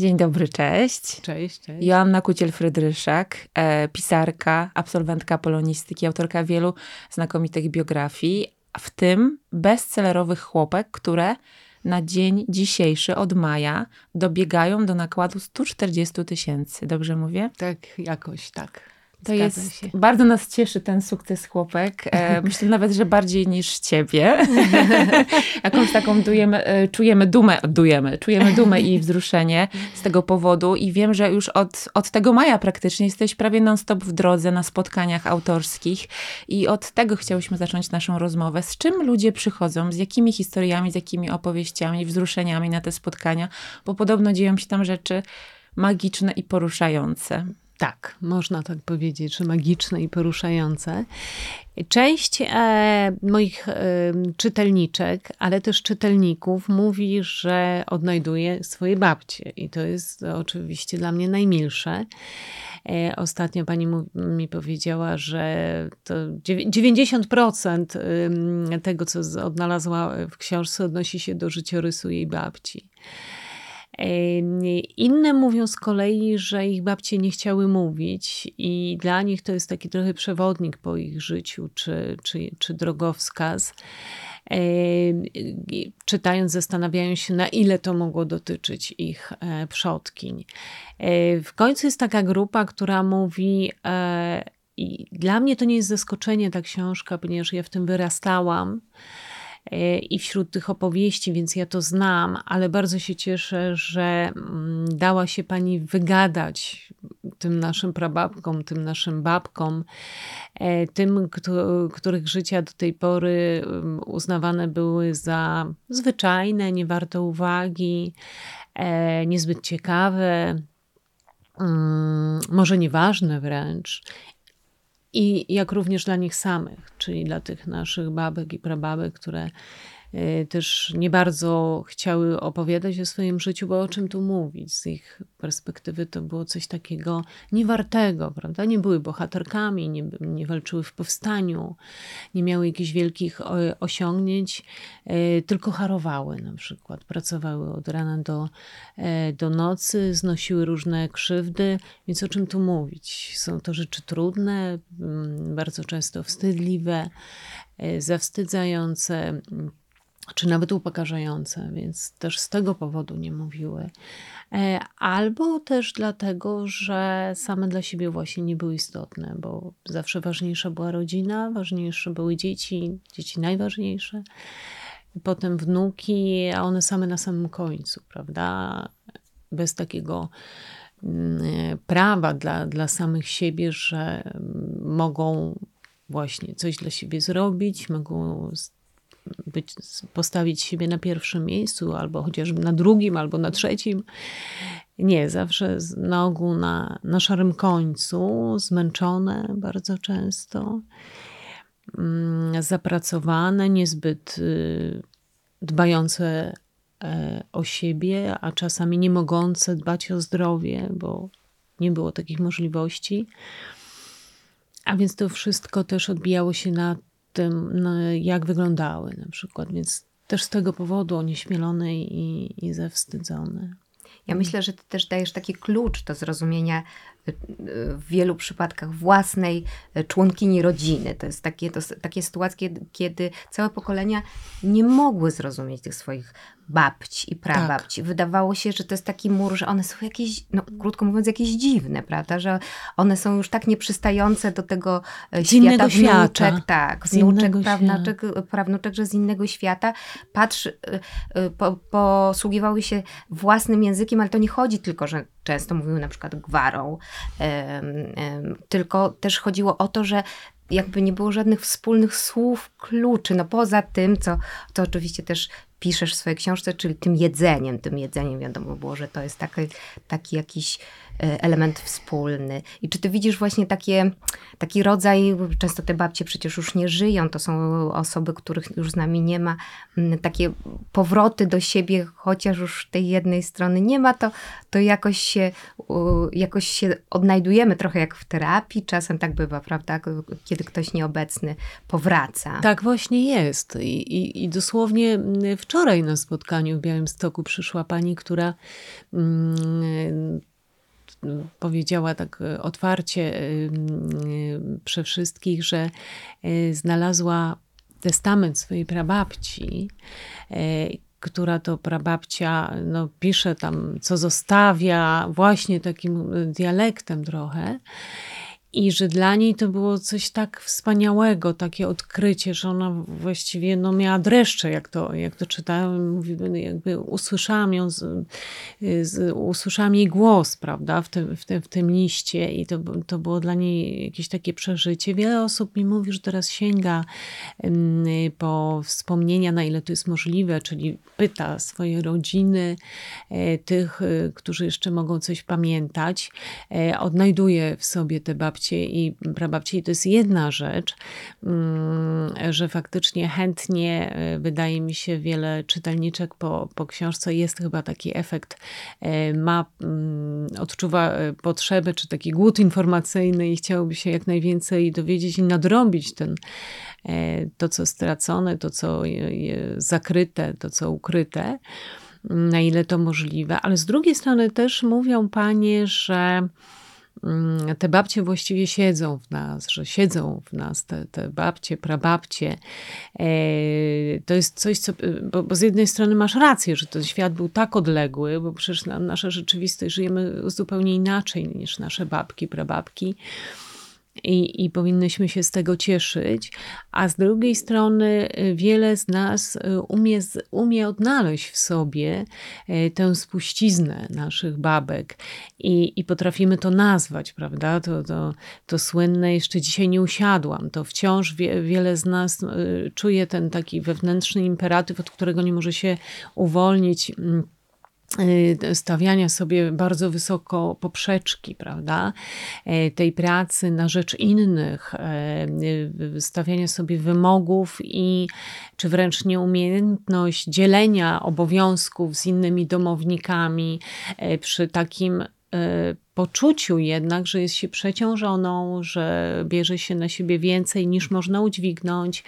Dzień dobry, cześć. Cześć, cześć. Joanna Kuciel-Frydryszak, e, pisarka, absolwentka polonistyki, autorka wielu znakomitych biografii, w tym bestsellerowych chłopek, które na dzień dzisiejszy od maja dobiegają do nakładu 140 tysięcy. Dobrze mówię? Tak, jakoś tak. To jest, się. bardzo nas cieszy ten sukces chłopek. E, myślę nawet, że bardziej niż ciebie. Jakąś taką dujemy, e, czujemy dumę, dujemy, czujemy dumę i wzruszenie z tego powodu i wiem, że już od, od tego maja praktycznie jesteś prawie non-stop w drodze na spotkaniach autorskich i od tego chciałyśmy zacząć naszą rozmowę. Z czym ludzie przychodzą, z jakimi historiami, z jakimi opowieściami, wzruszeniami na te spotkania, bo podobno dzieją się tam rzeczy magiczne i poruszające. Tak, można tak powiedzieć, że magiczne i poruszające. Część e, moich e, czytelniczek, ale też czytelników mówi, że odnajduje swoje babcie i to jest oczywiście dla mnie najmilsze. E, ostatnio pani mi powiedziała, że to 90% tego, co odnalazła w książce, odnosi się do życiorysu jej babci. Inne mówią z kolei, że ich babcie nie chciały mówić i dla nich to jest taki trochę przewodnik po ich życiu czy, czy, czy drogowskaz. Czytając, zastanawiają się, na ile to mogło dotyczyć ich e, przodkiń. E, w końcu jest taka grupa, która mówi, e, i dla mnie to nie jest zaskoczenie ta książka, ponieważ ja w tym wyrastałam i wśród tych opowieści, więc ja to znam, ale bardzo się cieszę, że mm, dała się pani wygadać tym naszym prababkom, tym naszym babkom, e, tym, których życia do tej pory mm, uznawane były za zwyczajne, niewarte uwagi, e, niezbyt ciekawe, mm, może nieważne wręcz. I jak również dla nich samych, czyli dla tych naszych babek i prababek, które też nie bardzo chciały opowiadać o swoim życiu, bo o czym tu mówić? Z ich perspektywy to było coś takiego niewartego, prawda? Nie były bohaterkami, nie, nie walczyły w powstaniu, nie miały jakichś wielkich osiągnięć, y, tylko harowały na przykład. Pracowały od rana do, e, do nocy, znosiły różne krzywdy, więc o czym tu mówić? Są to rzeczy trudne, mm, bardzo często wstydliwe, zawstydzające czy nawet upokarzające, więc też z tego powodu nie mówiły. E, albo też dlatego, że same dla siebie właśnie nie były istotne, bo zawsze ważniejsza była rodzina, ważniejsze były dzieci, dzieci najważniejsze, potem wnuki, a one same na samym końcu, prawda? Bez takiego mm, prawa dla, dla samych siebie, że mogą właśnie coś dla siebie zrobić, mogą być, postawić siebie na pierwszym miejscu, albo chociażby na drugim, albo na trzecim. Nie, zawsze na ogół na, na szarym końcu, zmęczone bardzo często, mm, zapracowane, niezbyt y, dbające e, o siebie, a czasami nie mogące dbać o zdrowie, bo nie było takich możliwości. A więc to wszystko też odbijało się na tym, no, jak wyglądały na przykład. Więc też z tego powodu onieśmielone i, i zawstydzone. Ja myślę, że ty też dajesz taki klucz do zrozumienia w wielu przypadkach własnej y, członkini rodziny. To jest takie, to, takie sytuacje, kiedy całe pokolenia nie mogły zrozumieć tych swoich babci i prababci. Tak. Wydawało się, że to jest taki mur, że one są jakieś, no krótko mówiąc, jakieś dziwne, prawda? Że one są już tak nieprzystające do tego e, z świata wnuczek, tak, wnuczek, prawnuczek, prawnuczek, że z innego świata. Patrz, e, e, po, posługiwały się własnym językiem, ale to nie chodzi tylko, że często mówiły na przykład gwarą, tylko też chodziło o to, że jakby nie było żadnych wspólnych słów, kluczy, no poza tym, co, co oczywiście też piszesz w swojej książce, czyli tym jedzeniem, tym jedzeniem wiadomo było, że to jest taki, taki jakiś element wspólny. I czy ty widzisz właśnie takie, taki rodzaj, często te babcie przecież już nie żyją, to są osoby, których już z nami nie ma, takie powroty do siebie, chociaż już tej jednej strony nie ma, to, to jakoś, się, jakoś się odnajdujemy trochę jak w terapii, czasem tak bywa, prawda, kiedy ktoś nieobecny powraca. Tak właśnie jest. I, i, i dosłownie wczoraj na spotkaniu w Białymstoku przyszła pani, która mm, powiedziała tak otwarcie przy wszystkich, że znalazła testament swojej prababci, która to prababcia no, pisze tam, co zostawia, właśnie takim dialektem trochę. I że dla niej to było coś tak wspaniałego, takie odkrycie, że ona właściwie no, miała dreszcze, jak to, jak to czytałem. Mówi, jakby usłyszałam ją, z, z, usłyszałam jej głos, prawda, w tym, w tym, w tym liście i to, to było dla niej jakieś takie przeżycie. Wiele osób mi mówi, że teraz sięga po wspomnienia, na ile to jest możliwe, czyli pyta swoje rodziny, e, tych, którzy jeszcze mogą coś pamiętać, e, odnajduje w sobie te babci babcie i prababcie. I to jest jedna rzecz, mm, że faktycznie chętnie, e, wydaje mi się, wiele czytelniczek po, po książce jest chyba taki efekt, e, ma, mm, odczuwa e, potrzeby, czy taki głód informacyjny i chciałoby się jak najwięcej dowiedzieć i nadrobić ten, to, co stracone, to, co zakryte, to, co ukryte na ile to możliwe, ale z drugiej strony też mówią panie, że te babcie właściwie siedzą w nas, że siedzą w nas te, te babcie, prababcie. E, to jest coś, co, bo, bo, z jednej strony masz rację, że ten świat był tak odległy, bo przecież nasza rzeczywistość żyjemy zupełnie inaczej niż nasze babki, prababki i, i powinnyśmy się z tego cieszyć, a z drugiej strony y, wiele z nas y, umie, umie odnaleźć w sobie y, tę spuściznę naszych babek i, i potrafimy to nazwać, prawda? To, to, to słynne, jeszcze dzisiaj nie usiadłam, to wciąż wie, wiele z nas czuje ten taki wewnętrzny imperatyw, od którego nie może się uwolnić mm, stawiania sobie bardzo wysoko poprzeczki, prawda? E, tej pracy na rzecz innych, e, y, stawiania sobie wymogów i czy wręcz nieumiejętność dzielenia obowiązków z innymi domownikami e, przy takim poczuciu jednak, że jest się przeciążoną, że bierze się na siebie więcej niż można udźwignąć,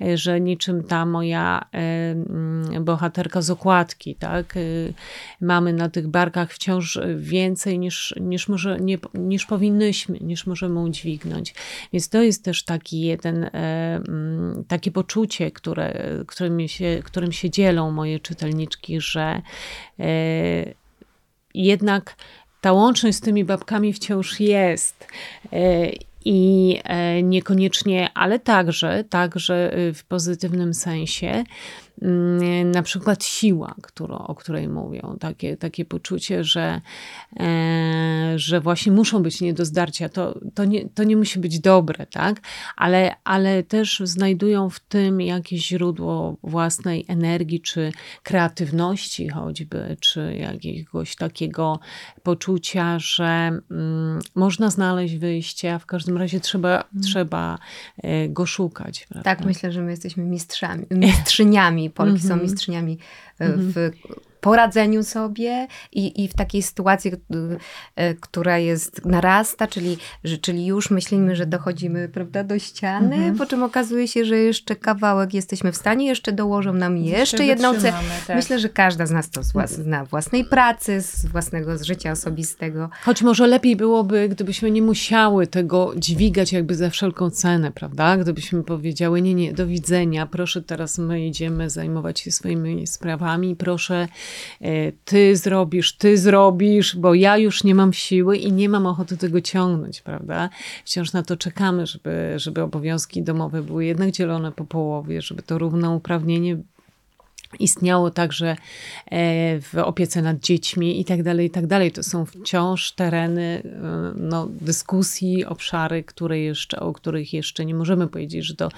e, że niczym ta moja e, mm, bohaterka z okładki, tak? Mamy na tych barkach wciąż więcej niż, niż, może, nie, niż powinnyśmy, niż możemy udźwignąć. Więc to jest też taki jeden, mm, takie poczucie, które, którym, się, którym się dzielą moje czytelniczki, że jednak ta łączność z tymi babkami wciąż jest. E, I e, niekoniecznie, ale także, także w pozytywnym sensie. Mm, na przykład siła, którą, o której mówią, takie, takie poczucie, że, e, że właśnie muszą być nie do zdarcia, to, to, nie, to nie musi być dobre, tak? Ale, ale też znajdują w tym jakieś źródło własnej energii, czy kreatywności choćby, czy jakiegoś takiego poczucia, że mm, można znaleźć wyjście, a w każdym razie trzeba, mm. trzeba e, go szukać. Prawda? Tak, myślę, że my jesteśmy mistrzami, mistrzyniami Polki mm -hmm. są mhm. mistrzyniami mm -hmm. w mhm poradzeniu sobie i, i w takiej sytuacji, e, która jest narasta, czyli, że, czyli już myślimy, że dochodzimy prawda, do ściany, mhm. po czym okazuje się, że jeszcze kawałek jesteśmy w stanie, jeszcze dołożą nam jeszcze, jeszcze jedną cechę. Tak. Myślę, że każda z nas to zna własnej pracy, z własnego z życia osobistego. Choć może lepiej byłoby, gdybyśmy nie musiały tego dźwigać jakby za wszelką cenę, prawda? Gdybyśmy powiedziały, nie, nie, do widzenia, proszę teraz my idziemy zajmować się swoimi sprawami, proszę ty zrobisz, ty zrobisz, bo ja już nie mam siły i nie mam ochoty tego ciągnąć, prawda? Wciąż na to czekamy, żeby, żeby obowiązki domowe były jednak dzielone po połowie, żeby to równouprawnienie Istniało także e, w opiece nad dziećmi i tak dalej, i tak dalej. To są wciąż tereny e, no, dyskusji, obszary, które jeszcze, o których jeszcze nie możemy powiedzieć, że to,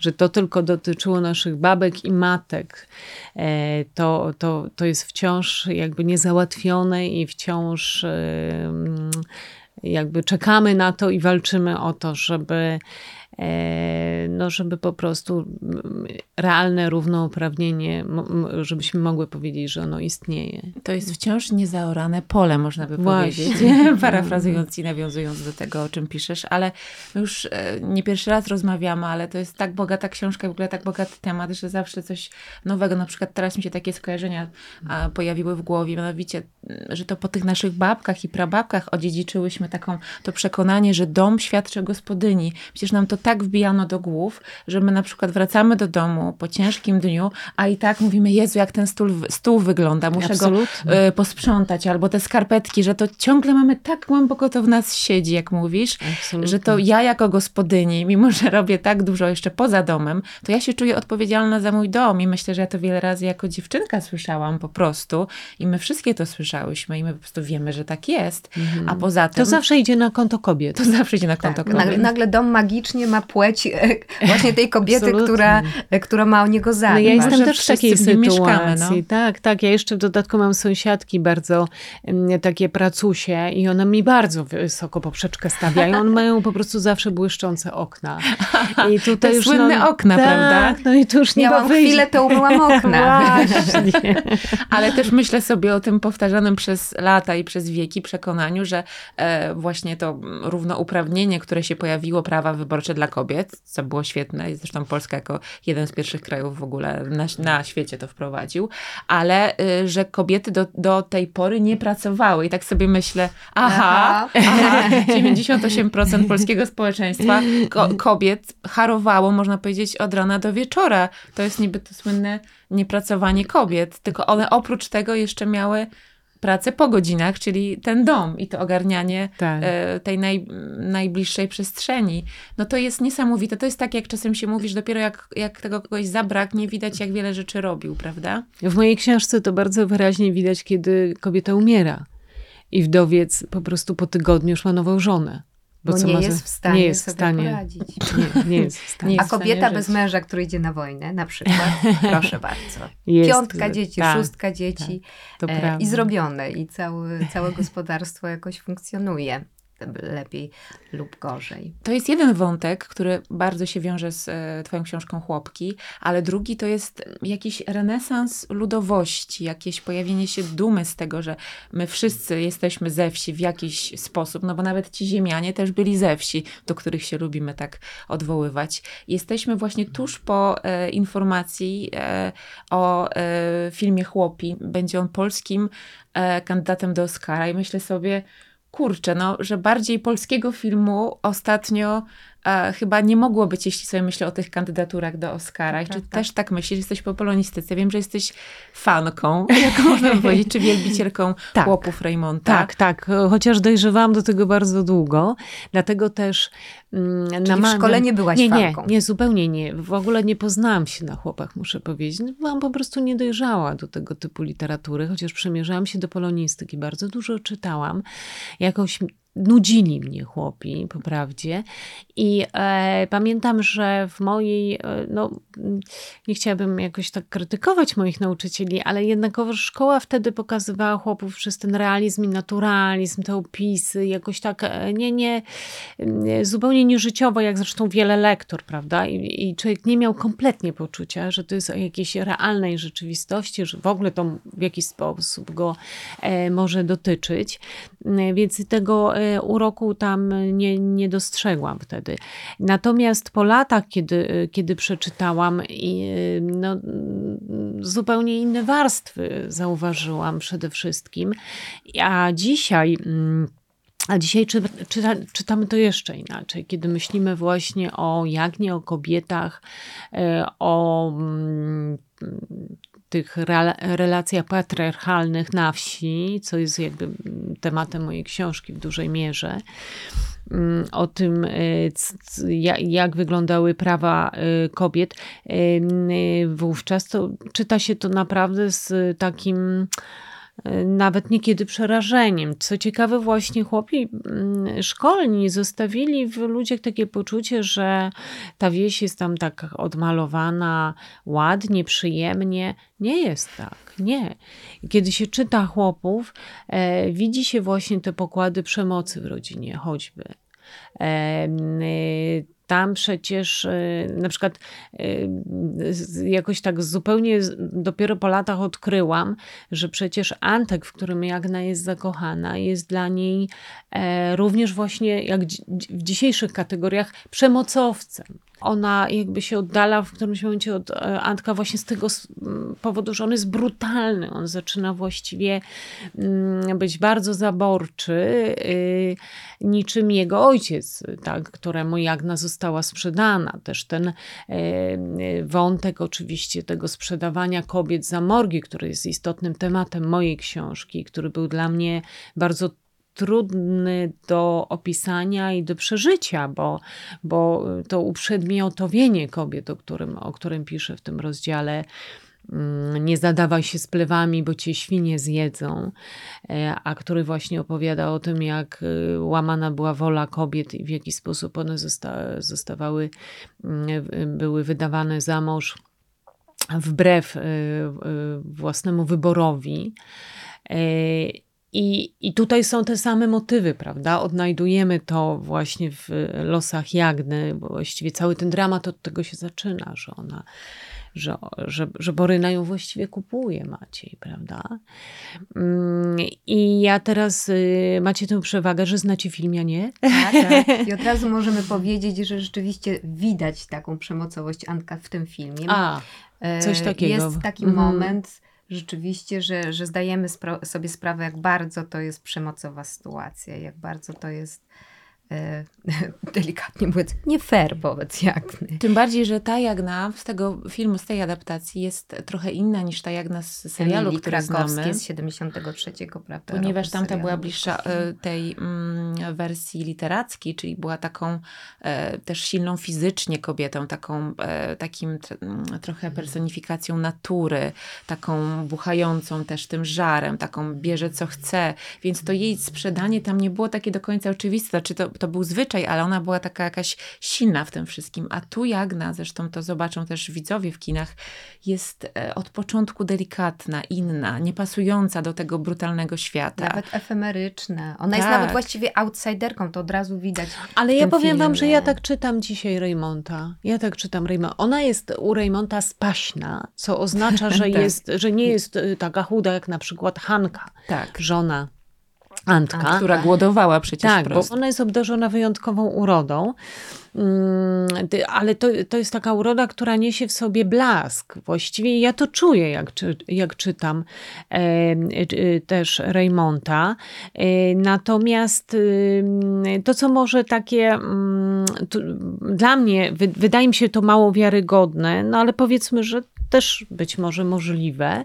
że to tylko dotyczyło naszych babek i matek. E, to, to, to jest wciąż jakby niezałatwione i wciąż jakby czekamy na to i walczymy o to, żeby no żeby po prostu realne równouprawnienie, żebyśmy mogły powiedzieć, że ono istnieje. To jest wciąż niezaorane pole, można by Właśnie. powiedzieć, parafrazując i nawiązując do tego, o czym piszesz, ale już e, nie pierwszy raz rozmawiamy, ale to jest tak bogata książka, w ogóle tak bogaty temat, że zawsze coś nowego, na przykład teraz mi się takie skojarzenia pojawiły w głowie, mianowicie, że to po tych naszych babkach i prababkach odziedziczyłyśmy taką, to przekonanie, że dom świadczy o gospodyni. Przecież nam to tak wbijano do głów, że my na przykład wracamy do domu po ciężkim dniu, a i tak mówimy, Jezu, jak ten stół, stół wygląda, muszę Absolutnie. go y, posprzątać, albo te skarpetki, że to ciągle mamy tak głęboko to w nas siedzi, jak mówisz, Absolutnie. że to ja jako gospodyni, mimo że robię tak dużo jeszcze poza domem, to ja się czuję odpowiedzialna za mój dom i myślę, że ja to wiele razy jako dziewczynka słyszałam po prostu i my wszystkie to słyszałyśmy i my po prostu wiemy, że tak jest, mhm. a poza tym... To zawsze idzie na konto kobiet. To zawsze idzie na konto tak, kobiet. Nagle, nagle dom magicznie ma płeć e, właśnie tej kobiety, która, e, która ma o niego zadbać. No ja jestem też w takiej sytuacji. Mieszkamy, no. Tak, tak. Ja jeszcze w dodatku mam sąsiadki bardzo takie pracusie i one mi bardzo wysoko poprzeczkę stawiają. One mają po prostu zawsze błyszczące okna. I tutaj Te już słynne no, okna, tak, prawda? No i tu już nie Miałam chwilę, to umyłam okna. Właśnie. Ale też myślę sobie o tym powtarzanym przez lata i przez wieki przekonaniu, że e, właśnie to równouprawnienie, które się pojawiło, prawa wyborcze dla kobiet, co było świetne, zresztą Polska jako jeden z pierwszych krajów w ogóle na, na świecie to wprowadził, ale y, że kobiety do, do tej pory nie pracowały i tak sobie myślę, aha, aha, 98% polskiego społeczeństwa ko kobiet harowało, można powiedzieć, od rana do wieczora. To jest niby to słynne niepracowanie kobiet, tylko one oprócz tego jeszcze miały pracę po godzinach, czyli ten dom i to ogarnianie tak. e, tej naj, najbliższej przestrzeni. No to jest niesamowite. To jest tak, jak czasem się mówi, że dopiero jak, jak tego kogoś zabraknie, widać, jak wiele rzeczy robił, prawda? W mojej książce to bardzo wyraźnie widać, kiedy kobieta umiera i wdowiec po prostu po tygodniu ma nową żonę. Bo, bo nie, jest w stanie nie jest sobie w stanie. poradzić. Nie, nie jest w stanie. A kobieta bez męża, który idzie na wojnę, na przykład, proszę bardzo. Jest, Piątka dzieci, tak, szóstka dzieci tak, e, i zrobione. I całe, całe gospodarstwo jakoś funkcjonuje lepiej lub gorzej. To jest jeden wątek, który bardzo się wiąże z e, Twoją książką Chłopki, ale drugi to jest jakiś renesans ludowości, jakieś pojawienie się dumy z tego, że my wszyscy jesteśmy ze wsi w jakiś sposób, no bo nawet ci ziemianie też byli ze wsi, do których się lubimy tak odwoływać. Jesteśmy właśnie tuż po e, informacji e, o e, filmie Chłopi. Będzie on polskim e, kandydatem do Oscara i myślę sobie, kurczę, no, że bardziej polskiego filmu ostatnio e, chyba nie mogło być, jeśli sobie myślę o tych kandydaturach do Oscara. Tak, czy tak. też tak myślisz, że jesteś po polonistyce? Wiem, że jesteś fanką, jak można powiedzieć, czy wielbicielką tak. chłopów Raymonta. Tak, tak. Chociaż dojrzewałam do tego bardzo długo, dlatego też mm, Czyli w szkole nie byłaś nie, fanką? Nie, nie, zupełnie nie. W ogóle nie poznałam się na chłopach, muszę powiedzieć. No, byłam po prostu niedojrzała do tego typu literatury, chociaż przemierzałam się do polonistyki. Bardzo dużo czytałam. Jakoś nudzili mnie chłopi, po prawdzie. I e, pamiętam, że w mojej, e, no nie chciałabym jakoś tak krytykować moich nauczycieli, ale jednakowoż szkoła wtedy pokazywała chłopów przez ten realizm i naturalizm, te opisy, jakoś tak, e, nie, nie, zupełnie nieżyciowo, jak zresztą wiele lektor, prawda? I, I człowiek nie miał kompletnie poczucia, że to jest o jakiejś realnej rzeczywistości, że w ogóle to w jakiś sposób go e, może dotyczyć. Więc tego e, uroku tam nie, nie dostrzegłam wtedy. Natomiast po latach, kiedy, kiedy przeczytałam, no, zupełnie inne warstwy zauważyłam przede wszystkim. A dzisiaj. Mm, a dzisiaj czy, czyta, czytamy to jeszcze inaczej, kiedy myślimy właśnie o jak nie o kobietach, e, o mm, tych relacjach patriarchalnych na wsi, co jest jakby tematem mojej książki w dużej mierze, mm, o tym, e, jak wyglądały prawa e, kobiet, e, wówczas to czyta się to naprawdę z takim nawet niekiedy przerażeniem. Co ciekawe, właśnie chłopi mm, szkolni zostawili w ludziach takie poczucie, że ta wieś jest tam tak odmalowana ładnie, przyjemnie. Nie jest tak, nie. Kiedy się czyta chłopów, e, widzi się właśnie te pokłady przemocy w rodzinie, choćby. E, tam przecież y, na przykład y, jakoś tak zupełnie dopiero po latach odkryłam, że przecież Antek, w którym Jagna jest zakochana, jest dla niej e, również właśnie jak w dzisiejszych kategoriach przemocowcem ona jakby się oddala w którymś momencie od e, Antka właśnie z tego powodu, że on jest brutalny. On zaczyna właściwie mm, być bardzo zaborczy, y, niczym jego ojciec, tak, któremu Jagna została sprzedana. Też ten e, wątek oczywiście tego sprzedawania kobiet za morgi, który jest istotnym tematem mojej książki, który był dla mnie bardzo trudny do opisania i do przeżycia, bo, bo to uprzedmiotowienie kobiet, o którym, o którym piszę w tym rozdziale, mm, nie zadawaj się z plewami, bo cię świnie zjedzą, e, a który właśnie opowiada o tym, jak e, łamana była wola kobiet i w jaki sposób one zosta zostawały, mm, były wydawane za mąż wbrew e, własnemu wyborowi. I, I tutaj są te same motywy, prawda? Odnajdujemy to właśnie w losach Jagny, bo właściwie cały ten dramat od tego się zaczyna, że ona, że, że, że Boryna ją właściwie kupuje Maciej, prawda? Mm, I ja teraz, y, macie tę przewagę, że znacie film, ja nie? Tak, tak. I od razu możemy powiedzieć, że rzeczywiście widać taką przemocowość Anka w tym filmie. A, coś takiego. Jest taki mm. moment rzeczywiście, że, że zdajemy spra sobie sprawę, jak bardzo to jest przemocowa sytuacja, jak bardzo to jest delikatnie mówiąc, nie fair wobec Jagny. Tym bardziej, że ta Jagna z tego filmu, z tej adaptacji jest trochę inna niż ta Jagna z serialu, Emilii który znamy. z 73, prawda? Ponieważ tamta była bliższa e, tej mm, wersji literackiej, czyli była taką e, też silną fizycznie kobietą, taką e, takim mm, trochę personifikacją natury, taką buchającą też tym żarem, taką bierze co chce, więc to jej sprzedanie tam nie było takie do końca oczywiste, znaczy to, to był zwyczaj, ale ona była taka jakaś silna w tym wszystkim. A tu Jagna, zresztą to zobaczą też widzowie w kinach, jest e, od początku delikatna, inna, niepasująca do tego brutalnego świata. Nawet efemeryczna. Ona tak. jest nawet właściwie outsiderką, to od razu widać. Ale ja powiem filmie. wam, że ja tak czytam dzisiaj Raymonta. Ja tak czytam Raymonta. Ona jest u Raymonta spaśna, co oznacza, że, tak. jest, że nie jest e, taka chuda jak na przykład Hanka, tak. żona Antka. Która głodowała przecież Tak, prosto. bo ona jest obdarzona wyjątkową urodą. Mm, ale to, to jest taka uroda, która niesie w sobie blask. Właściwie ja to czuję, jak, jak czytam e, też Raymonta. E, natomiast to, co może takie mm, dla mnie, wydaje mi się to mało wiarygodne, no ale powiedzmy, że też być może możliwe,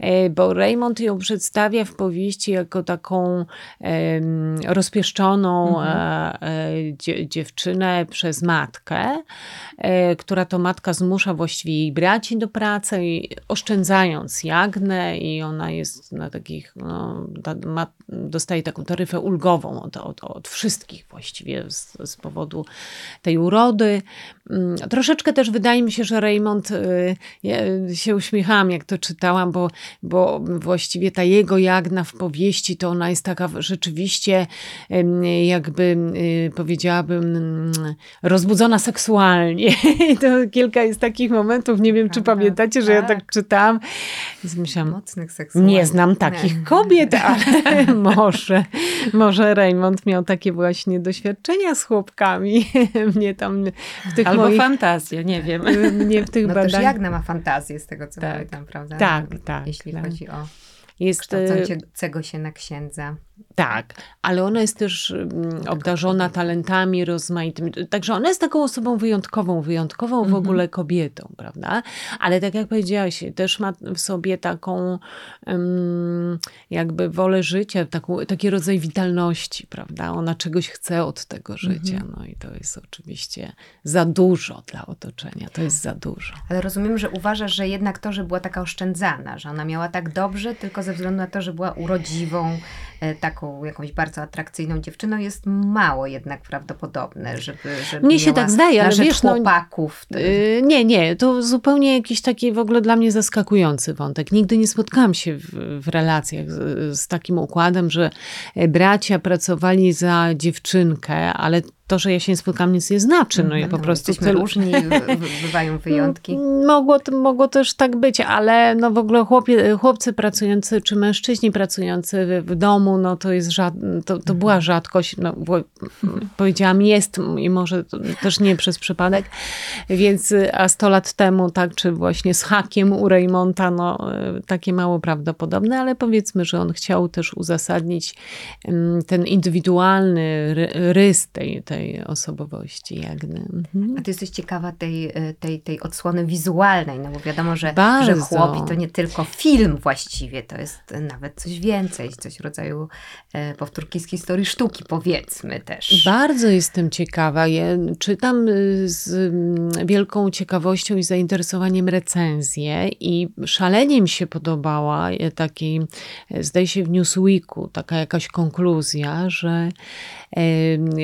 e, bo Raymond ją przedstawia w powieści jako taką rozpieszczoną mhm. E, dziewczynę przez matkę, e, która to matka zmusza właściwie jej braci do pracy, oszczędzając Jagnę i ona jest na takich, no, ma, dostaje taką taryfę ulgową od, od, od wszystkich właściwie z, z powodu tej urody. Mm, troszeczkę też wydaje mi się, że Raymond, y, się uśmiechałam jak to czytałam, bo, bo właściwie ta jego Jagna w powieści to ona jest taka rzeczywiście jakby y, powiedziałabym rozbudzona seksualnie. I to kilka jest takich momentów, nie wiem czy pamiętacie, że ja tak, tak czytałam. Myślałam, Mocnych seksualnie. Nie znam takich nie. kobiet, ale może, może Raymond miał takie właśnie doświadczenia z chłopkami. Mnie tam w tych Albo moich... fantazję, nie wiem. Nie w tych no badaniach. też Jagna ma fantazję z tego, co tak. pamiętam, prawda? Tak, tak. Jeśli tak. chodzi o jest kształcącego się na księdza. Tak, ale ona jest też mm, obdarzona talentami rozmaitymi. Także ona jest taką osobą wyjątkową, wyjątkową w mhm. ogóle kobietą, prawda? Ale tak jak powiedziałaś, też ma w sobie taką jakby wolę życia, taką, taki rodzaj witalności, prawda? Ona czegoś chce od tego życia. Mhm. No i to jest oczywiście za dużo dla otoczenia. To jest za dużo. Ale rozumiem, że uważasz, że jednak to, że była taka oszczędzana, że ona miała tak dobrze, tylko ze względu na to, że była urodziwą, e, taką jakąś bardzo atrakcyjną dziewczyną jest mało jednak prawdopodobne, żeby, żeby Mnie się tak zdaje, ale wiesz, no, chłopaków. No, yy, nie, nie, to zupełnie jakiś taki w ogóle dla mnie zaskakujący wątek. Nigdy nie spotkałam się w, w relacjach z, z takim układem, że bracia pracowali za dziewczynkę, ale to, że ja się nie spotkam, nic nie znaczy. No, ja po no, prostu jesteśmy różni, bywają wyjątki. Mogło, mogło też tak być, ale no w ogóle chłopie, chłopcy pracujący, czy mężczyźni pracujący w, w domu, no to jest rzad, to, to była rzadkość. No, bo, powiedziałam jest i może też nie przez przypadek, więc a 100 lat temu, tak, czy właśnie z hakiem u Raymonta, no takie mało prawdopodobne, ale powiedzmy, że on chciał też uzasadnić ten indywidualny rys tej, tej tej osobowości Jagny. Mhm. A ty jesteś ciekawa tej, e, tej, tej odsłony wizualnej, no bo wiadomo, że, że chłopi to nie tylko film właściwie, to jest nawet coś więcej, coś w rodzaju e, powtórki z historii sztuki, powiedzmy też. Bardzo jestem ciekawa. Ja czytam y, z mm, wielką ciekawością i zainteresowaniem recenzję i szalenie mi się podobała e, takiej, zdaje się w Newsweeku, taka jakaś konkluzja, że,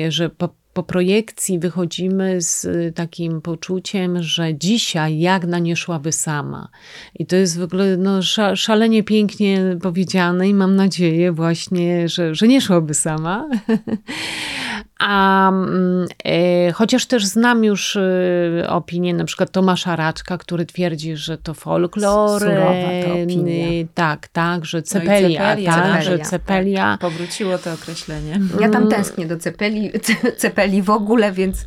że po po projekcji wychodzimy z takim poczuciem, że dzisiaj Jagna nie szłaby sama. I to jest w ogóle no, szalenie pięknie powiedziane i mam nadzieję właśnie, że, że nie szłaby sama. A mm, e, chociaż też znam już e, opinię na przykład Tomasza Raczka, który twierdzi, że to folklor. Tak, tak, że cepelia, no cepelia tak, cepelia, że cepelia. Tak. Powróciło to określenie. Ja tam tęsknię do cepeli, cepeli w ogóle, więc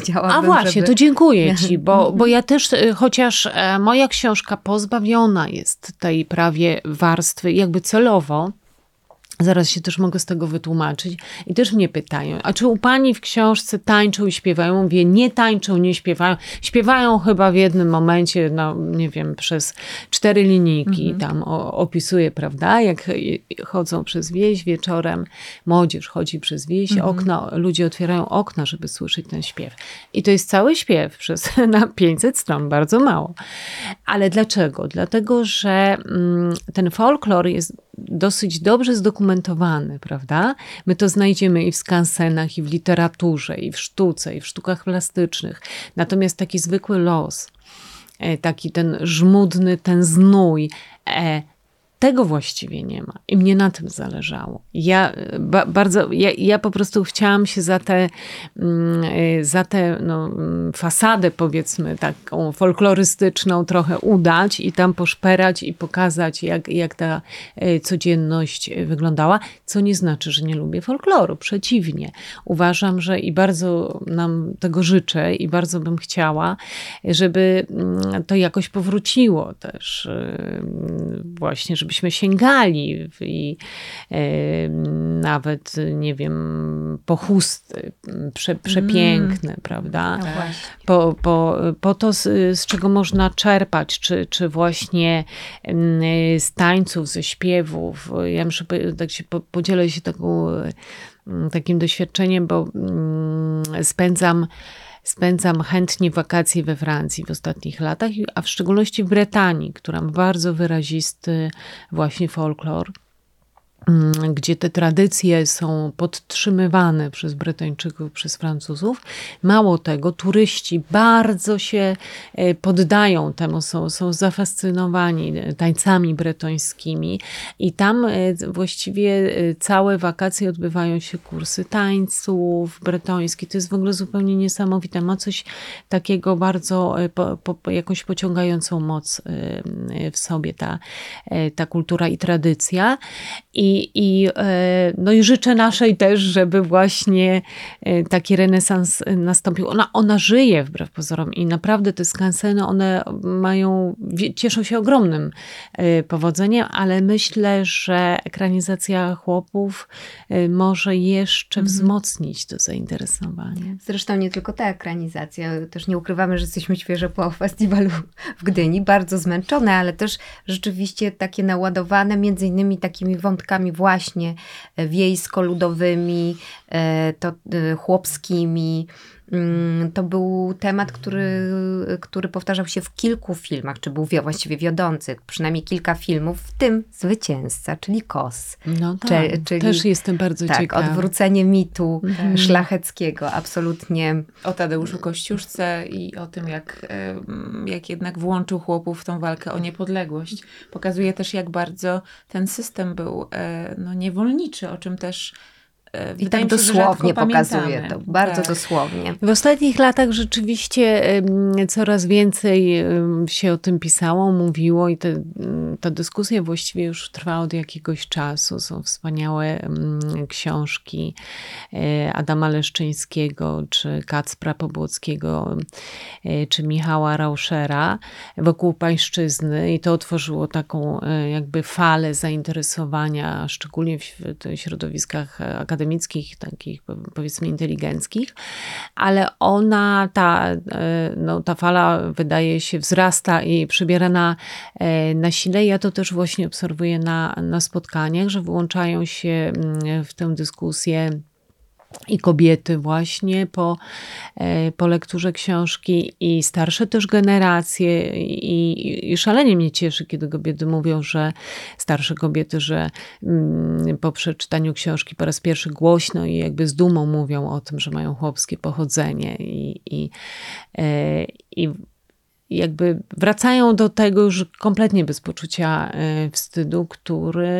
chciałabym, A właśnie, żeby... to dziękuję ci, bo, bo ja też, e, chociaż moja książka pozbawiona jest tej prawie warstwy, jakby celowo, Zaraz się też mogę z tego wytłumaczyć. I też mnie pytają, a czy u pani w książce tańczą i śpiewają? Mówię, nie tańczą, nie śpiewają. Śpiewają chyba w jednym momencie, no nie wiem, przez cztery linijki mhm. tam opisuję, prawda? Jak chodzą przez wieś wieczorem, młodzież chodzi przez wieś, mhm. okna, ludzie otwierają okna, żeby słyszeć ten śpiew. I to jest cały śpiew przez na 500 stron, bardzo mało. Ale dlaczego? Dlatego, że mm, ten folklor jest dosyć dobrze zdokumentowany, prawda? My to znajdziemy i w skansenach, i w literaturze, i w sztuce, i w sztukach plastycznych. Natomiast taki zwykły los, e, taki ten żmudny, ten znój, e, tego właściwie nie ma. I mnie na tym zależało. Ja ba, bardzo, ja, ja, po prostu chciałam się za tę mm, y, za te, no, mm, fasadę, powiedzmy, taką folklorystyczną trochę udać i tam poszperać i pokazać, jak, jak ta y, codzienność wyglądała, co nie znaczy, że nie lubię folkloru. Przeciwnie. Uważam, że i bardzo nam tego życzę i bardzo bym chciała, żeby mm, to jakoś powróciło też właśnie, żeby żebyśmy sięgali i e, nawet, nie wiem, po chusty prze, przepiękne, mm. prawda? No po, po, po to, z, z, czego można czerpać, czy, czy właśnie z tańców, ze śpiewów. Ja muszę tak się podzielę się taką, takim doświadczeniem, bo mm, spędzam Spędzam chętnie wakacje we Francji w ostatnich latach, a w szczególności w Brytanii, która ma bardzo wyrazisty właśnie folklor. Mm, gdzie te tradycje są podtrzymywane przez Brytyjczyków, przez Francuzów. Mało tego, turyści bardzo się e, poddają temu, są, są zafascynowani tańcami bretońskimi i tam e, właściwie e, całe wakacje odbywają się kursy tańców bretońskich. To jest w ogóle zupełnie niesamowite. Ma coś takiego bardzo, po, po, jakąś pociągającą moc w sobie ta, ta kultura i tradycja. I i, e, no i życzę naszej też, żeby właśnie e, taki renesans nastąpił. Ona, ona żyje wbrew pozorom i naprawdę te skanseny, one mają, cieszą się ogromnym e, powodzeniem, ale myślę, że ekranizacja chłopów może jeszcze mhm. wzmocnić to zainteresowanie. Zresztą nie tylko ta ekranizacja, też nie ukrywamy, że jesteśmy świeżo po festiwalu w Gdyni, bardzo zmęczone, ale też rzeczywiście takie naładowane między innymi takimi wątkami właśnie wiejsko-ludowymi, e, to e, chłopskimi, Mm, to był temat, który, który powtarzał się w kilku filmach, czy był właściwie wiodący, przynajmniej kilka filmów, w tym Zwycięzca, czyli Kos. No tak, czyli, też jestem bardzo tak, ciekawa. odwrócenie mitu mhm. szlacheckiego, absolutnie. O Tadeuszu Kościuszce i o tym, jak, jak jednak włączył chłopów w tą walkę o niepodległość. Pokazuje też, jak bardzo ten system był e, no, niewolniczy, o czym też I wydaje tak dosłownie pokazuje to, bardzo Tak. dosłownie. W ostatnich latach rzeczywiście coraz więcej się o tym pisało, mówiło i te, ta dyskusja właściwie już trwa od jakiegoś czasu. Są wspaniałe książki e, Adama Leszczyńskiego, czy Kacpra Pobłockiego, e, czy Michała Rauschera wokół pańszczyzny i to otworzyło taką e, jakby falę zainteresowania, szczególnie w w środowiskach akademickich, takich powiedzmy inteligenckich, ale ona, ta, e, no, ta fala wydaje się wzrasta i przybiera na, e, na sile. Ja to też właśnie obserwuję na, na spotkaniach, że włączają się mm, w tę dyskusję i kobiety właśnie po, e, po lekturze książki i starsze też generacje. I, i szalenie mnie cieszy, kiedy kobiety mówią, że starsze kobiety, że mm, po przeczytaniu książki po raz pierwszy głośno i jakby z dumą mówią o tym, że mają chłopskie pochodzenie i, i, e, i jakby wracają do tego już kompletnie bez poczucia e, wstydu, który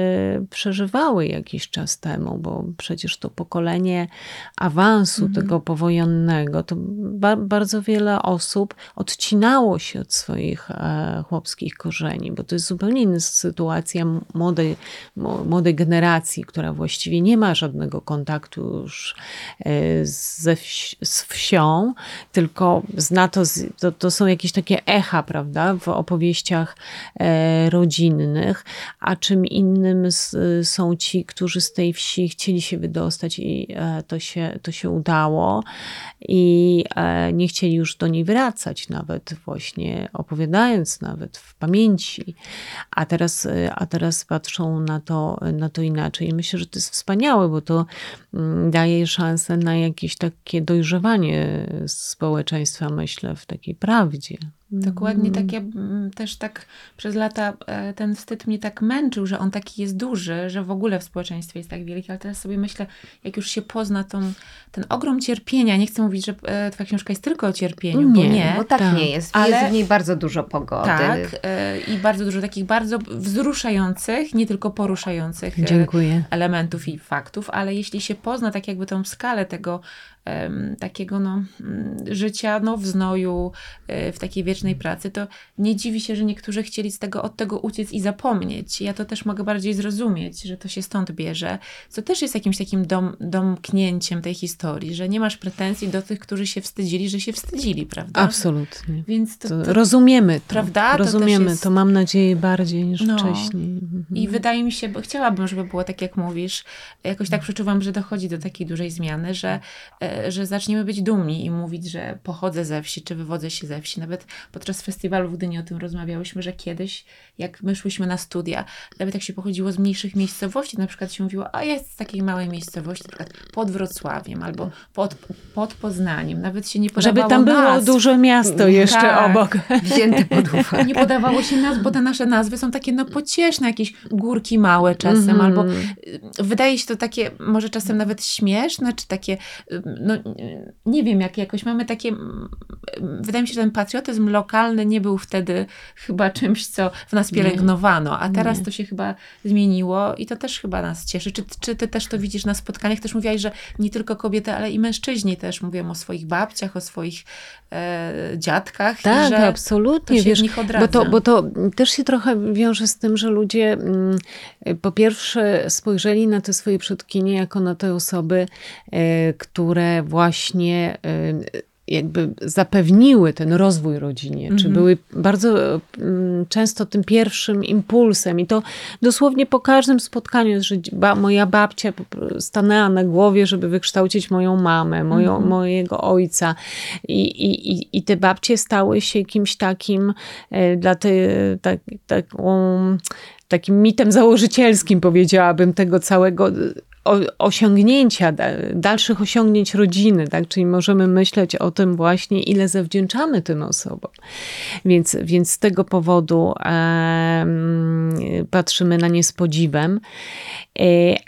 przeżywały jakiś czas temu, bo przecież to pokolenie awansu Mhm. tego powojennego, to ba bardzo wiele osób odcinało się od swoich e, chłopskich korzeni, bo to jest zupełnie inna sytuacja młodej, młodej generacji, która właściwie nie ma żadnego kontaktu już e, ze wsi, z wsią, tylko zna to, z, to, to są jakieś takie echa, prawda, w opowieściach e, rodzinnych, a czym innym są ci, którzy z tej wsi chcieli się wydostać i e, to, się, to się udało i e, nie chcieli już do niej wracać, nawet właśnie opowiadając nawet w pamięci, a teraz, a teraz patrzą na to, na to inaczej. I myślę, że to jest wspaniałe, bo to mm, daje szansę na jakieś takie dojrzewanie społeczeństwa, myślę, w takiej prawdzie. Dokładnie Mhm. tak, ja też tak przez lata e, ten wstyd mnie tak męczył, że on taki jest duży, że w ogóle w społeczeństwie jest tak wielki, ale teraz sobie myślę, jak już się pozna tą, ten ogrom cierpienia, nie chcę mówić, że e, twoja książka jest tylko o cierpieniu, bo Nie, nie. Bo tak, tak. nie jest. Ale- Jest w niej bardzo dużo pogody. Tak, e, i bardzo dużo takich bardzo wzruszających, nie tylko poruszających Dziękuję. elementów i faktów, ale jeśli się pozna tak jakby tą skalę tego takiego no, mm, życia no, w znoju, e, w takiej wiecznej pracy, to nie dziwi się, że niektórzy chcieli z tego, od tego uciec i zapomnieć. Ja to też mogę bardziej zrozumieć, że to się stąd bierze, co też jest jakimś takim dom, domknięciem tej historii, że nie masz pretensji do tych, którzy się wstydzili, że się wstydzili, prawda? Absolutnie. Więc to, To to, rozumiemy to. Prawda? To rozumiemy jest- to, mam nadzieję, bardziej niż No. wcześniej. Mhm. I wydaje mi się, bo chciałabym, żeby było tak, jak mówisz. Jakoś tak przeczuwam, że dochodzi do takiej dużej zmiany, że, e, że zaczniemy być dumni i mówić, że pochodzę ze wsi, czy wywodzę się ze wsi. Nawet podczas festiwalu w Gdyni o tym rozmawiałyśmy, że kiedyś, jak my szłyśmy na studia, nawet jak się pochodziło z mniejszych miejscowości, na przykład się mówiło, a jest z takiej małej miejscowości, na przykład pod Wrocławiem albo pod, pod Poznaniem. Nawet się nie podawało Żeby tam było nazw. duże miasto jeszcze Tak. obok. Wzięte pod uwagę. Nie podawało się nazw, bo te nasze nazwy są takie no pocieszne, jakieś górki małe czasem, Mhm. albo y, wydaje się to takie może czasem nawet śmieszne, czy takie, no nie wiem, jak jakoś mamy takie, mm, wydaje mi się, że ten patriotyzm lokalny nie był wtedy chyba czymś, co w nas pielęgnowano, a teraz Nie. to się chyba zmieniło i to też chyba nas cieszy. Czy, czy ty też to widzisz na spotkaniach? Też mówiłaś, że nie tylko kobiety, ale i mężczyźni też mówią o swoich babciach, o swoich e, dziadkach. Tak, że absolutnie. to się wiesz, bo, to, bo to też się trochę wiąże z tym, że ludzie mm, po pierwsze spojrzeli na te swoje przodkinie jako na te osoby, e, które właśnie e, jakby zapewniły ten rozwój rodzinie, czy Mhm. były bardzo mm, często tym pierwszym impulsem i to dosłownie po każdym spotkaniu, że ba, moja babcia stanęła na głowie, żeby wykształcić moją mamę, moją, Mhm. mojego ojca i, i, i, i te babcie stały się kimś takim e, dla te, tak, taką, takim mitem założycielskim powiedziałabym tego całego osiągnięcia, da- dalszych osiągnięć rodziny, tak? Czyli możemy myśleć o tym właśnie, ile zawdzięczamy tym osobom. Więc, więc z tego powodu em, patrzymy na nie z podziwem. E,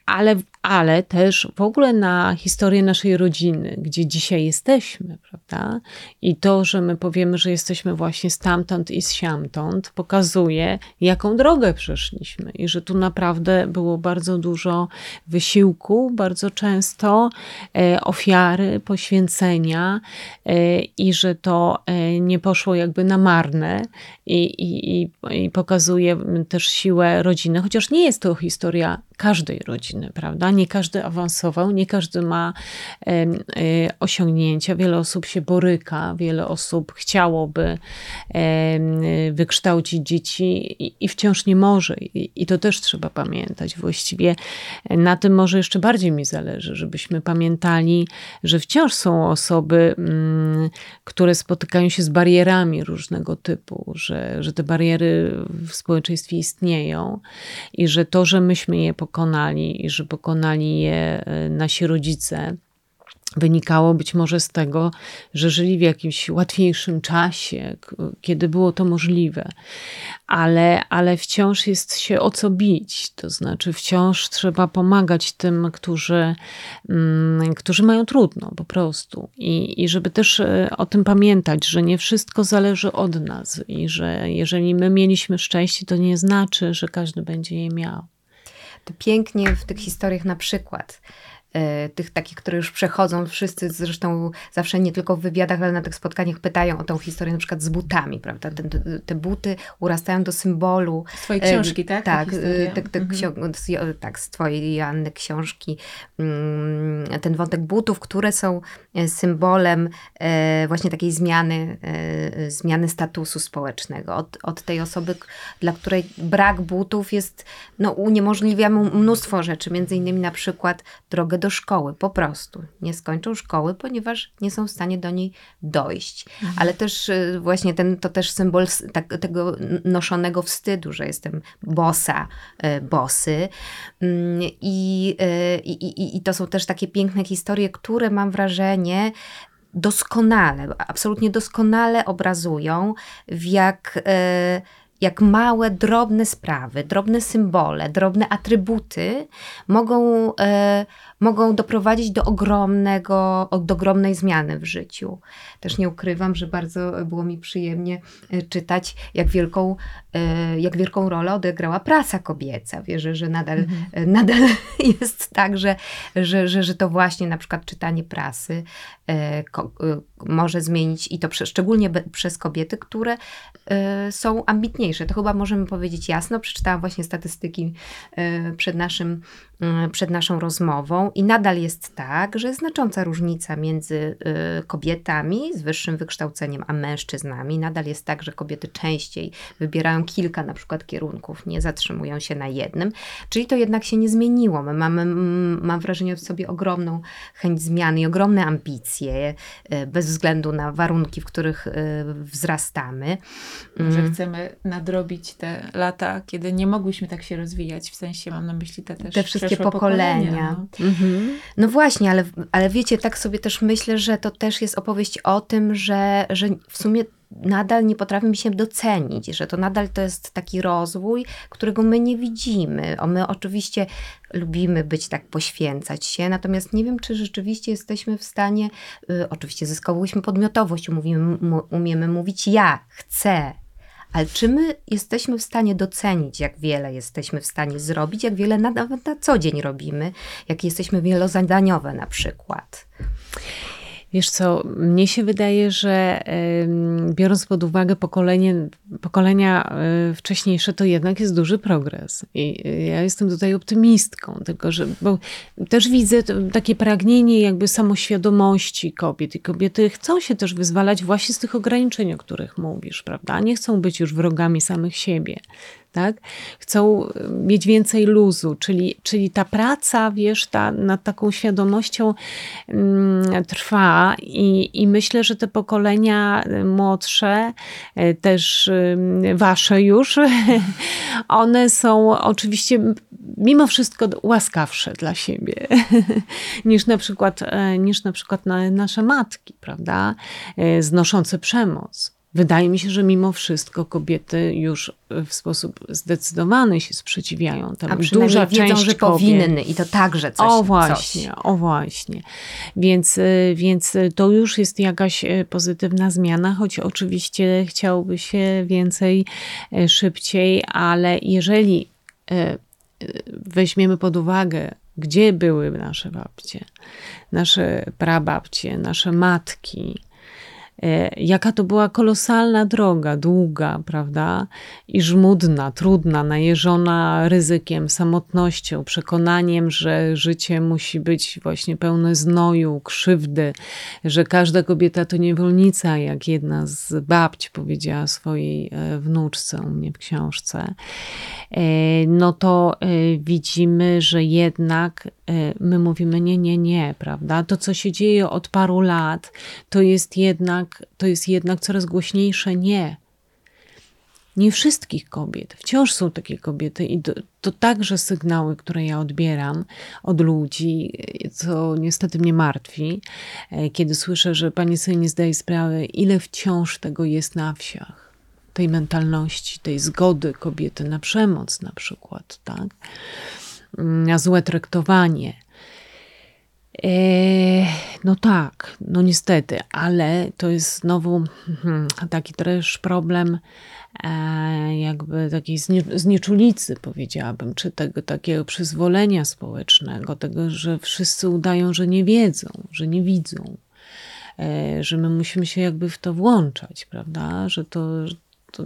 ale ale też w ogóle na historię naszej rodziny, gdzie dzisiaj jesteśmy, prawda? I to, że my powiemy, że jesteśmy właśnie stamtąd i siamtąd, pokazuje, jaką drogę przeszliśmy i że tu naprawdę było bardzo dużo wysiłku, bardzo często e, ofiary, poświęcenia e, i że to e, nie poszło jakby na marne i, i, i pokazuje też siłę rodziny, chociaż nie jest to historia każdej rodziny, prawda? Nie każdy awansował, nie każdy ma e, osiągnięcia. Wiele osób się boryka, wiele osób chciałoby wykształcić dzieci i, wciąż nie może. I, to też trzeba pamiętać. Właściwie na tym może jeszcze bardziej mi zależy, żebyśmy pamiętali, że wciąż są osoby, mm, które spotykają się z barierami różnego typu, że, że te bariery w społeczeństwie istnieją i że to, że myśmy je pokonali i że pokonali je e, nasi rodzice, wynikało być może z tego, że żyli w jakimś łatwiejszym czasie, kiedy było to możliwe, ale, ale wciąż jest się o co bić. To znaczy, wciąż trzeba pomagać tym, którzy, mm, którzy mają trudno po prostu. I, I żeby też e, o tym pamiętać, że nie wszystko zależy od nas i że jeżeli my mieliśmy szczęście, to nie znaczy, że każdy będzie je miał to pięknie w tych historiach na przykład tych takich, które już przechodzą, wszyscy zresztą zawsze nie tylko w wywiadach, ale na tych spotkaniach pytają o tą historię na przykład z butami, prawda? Te, te buty urastają do symbolu. Swojej książki, tak? Tak, te, te mhm. tak, z twojej Janny książki. Mm, ten wątek butów, które są e, symbolem e, właśnie takiej zmiany, zmiany statusu społecznego. Od, od tej osoby, dla której brak butów jest, no uniemożliwia mu mnóstwo rzeczy, między innymi na przykład drogę do szkoły, po prostu. Nie skończą szkoły, ponieważ nie są w stanie do niej dojść. Mhm. Ale też y, właśnie ten, to też symbol tak, tego noszonego wstydu, że jestem bosa, y, bosy. Mm, y, I, i, i, I to są też takie piękne historie, które mam wrażenie, doskonale, absolutnie doskonale obrazują, w jak jak małe, drobne sprawy, drobne symbole, drobne atrybuty mogą, e, mogą doprowadzić do ogromnego, do ogromnej zmiany w życiu. Też nie ukrywam, że bardzo było mi przyjemnie e, czytać, jak wielką, e, jak wielką rolę odegrała prasa kobieca. Wierzę, że nadal, mhm. E, nadal jest tak, że, że, że, że to właśnie na przykład czytanie prasy może zmienić i to szczególnie przez kobiety, które są ambitniejsze. To chyba możemy powiedzieć jasno. Przeczytałam właśnie statystyki przed naszym przed naszą rozmową i nadal jest tak, że jest znacząca różnica między y, kobietami z wyższym wykształceniem a mężczyznami. Nadal jest tak, że kobiety częściej wybierają kilka na przykład kierunków, nie zatrzymują się na jednym, czyli to jednak się nie zmieniło. My mamy, mam wrażenie w sobie ogromną chęć zmiany i ogromne ambicje, y, bez względu na warunki, w których wzrastamy. Że mm. chcemy nadrobić te lata, kiedy nie mogłyśmy tak się rozwijać, w sensie mam na myśli te też te wszystkie wszystkie pokolenia. pokolenia. No. Mhm. no właśnie, ale, ale wiecie, tak sobie też myślę, że to też jest opowieść o tym, że, że w sumie nadal nie potrafimy się docenić, że to nadal to jest taki rozwój, którego my nie widzimy. O, my oczywiście lubimy być tak, poświęcać się, natomiast nie wiem, czy rzeczywiście jesteśmy w stanie, y, oczywiście zyskałyśmy podmiotowość, umówimy, umiemy mówić ja, chcę, ale czy my jesteśmy w stanie docenić, jak wiele jesteśmy w stanie zrobić, jak wiele nawet na co dzień robimy, jak jesteśmy wielozadaniowe na przykład? Wiesz co, mnie się wydaje, że biorąc pod uwagę pokolenie, pokolenia e, wcześniejsze, to jednak jest duży progres. I e, ja jestem tutaj optymistką, tylko że bo też widzę takie pragnienie jakby samoświadomości kobiet. I kobiety chcą się też wyzwalać właśnie z tych ograniczeń, o których mówisz, prawda? Nie chcą być już wrogami samych siebie tak? Chcą mieć więcej luzu, czyli, czyli ta praca, wiesz, ta, nad taką świadomością mm, trwa i, i myślę, że te pokolenia młodsze, e, też wasze już, one są oczywiście mimo wszystko łaskawsze dla siebie niż na przykład, e, niż na przykład nasze matki, prawda? E, znoszące przemoc wydaje mi się, że mimo wszystko kobiety już w sposób zdecydowany się sprzeciwiają. Tam A duża wiedzą, część że kobiet. powinny i to także coś. O właśnie, coś. o właśnie. Więc, y, więc to już jest jakaś pozytywna zmiana, choć oczywiście chciałoby się więcej, szybciej, ale jeżeli weźmiemy pod uwagę gdzie były nasze babcie, nasze prababcie, nasze matki, E, jaka to była kolosalna droga, długa, prawda? I żmudna, trudna, najeżona ryzykiem, samotnością, przekonaniem, że życie musi być właśnie pełne znoju, krzywdy, że każda kobieta to niewolnica, jak jedna z babci powiedziała swojej e, wnuczce u mnie w książce. E, no to widzimy, że jednak my mówimy nie, nie, nie, prawda? To, co się dzieje od paru lat, to jest jednak to jest jednak coraz głośniejsze nie. Nie wszystkich kobiet. Wciąż są takie kobiety i to, to także sygnały, które ja odbieram od ludzi, co niestety mnie martwi, e, kiedy słyszę, że pani sobie nie zdaje sprawy, ile wciąż tego jest na wsiach. Tej mentalności, tej zgody kobiety na przemoc na przykład, tak? Na złe traktowanie. E, no tak, no niestety, ale to jest znowu hmm, taki też problem e, jakby takiej znieczulicy, powiedziałabym, czy tego takiego przyzwolenia społecznego, tego, że wszyscy udają, że nie wiedzą, że nie widzą, e, że my musimy się jakby w to włączać, prawda, że to, to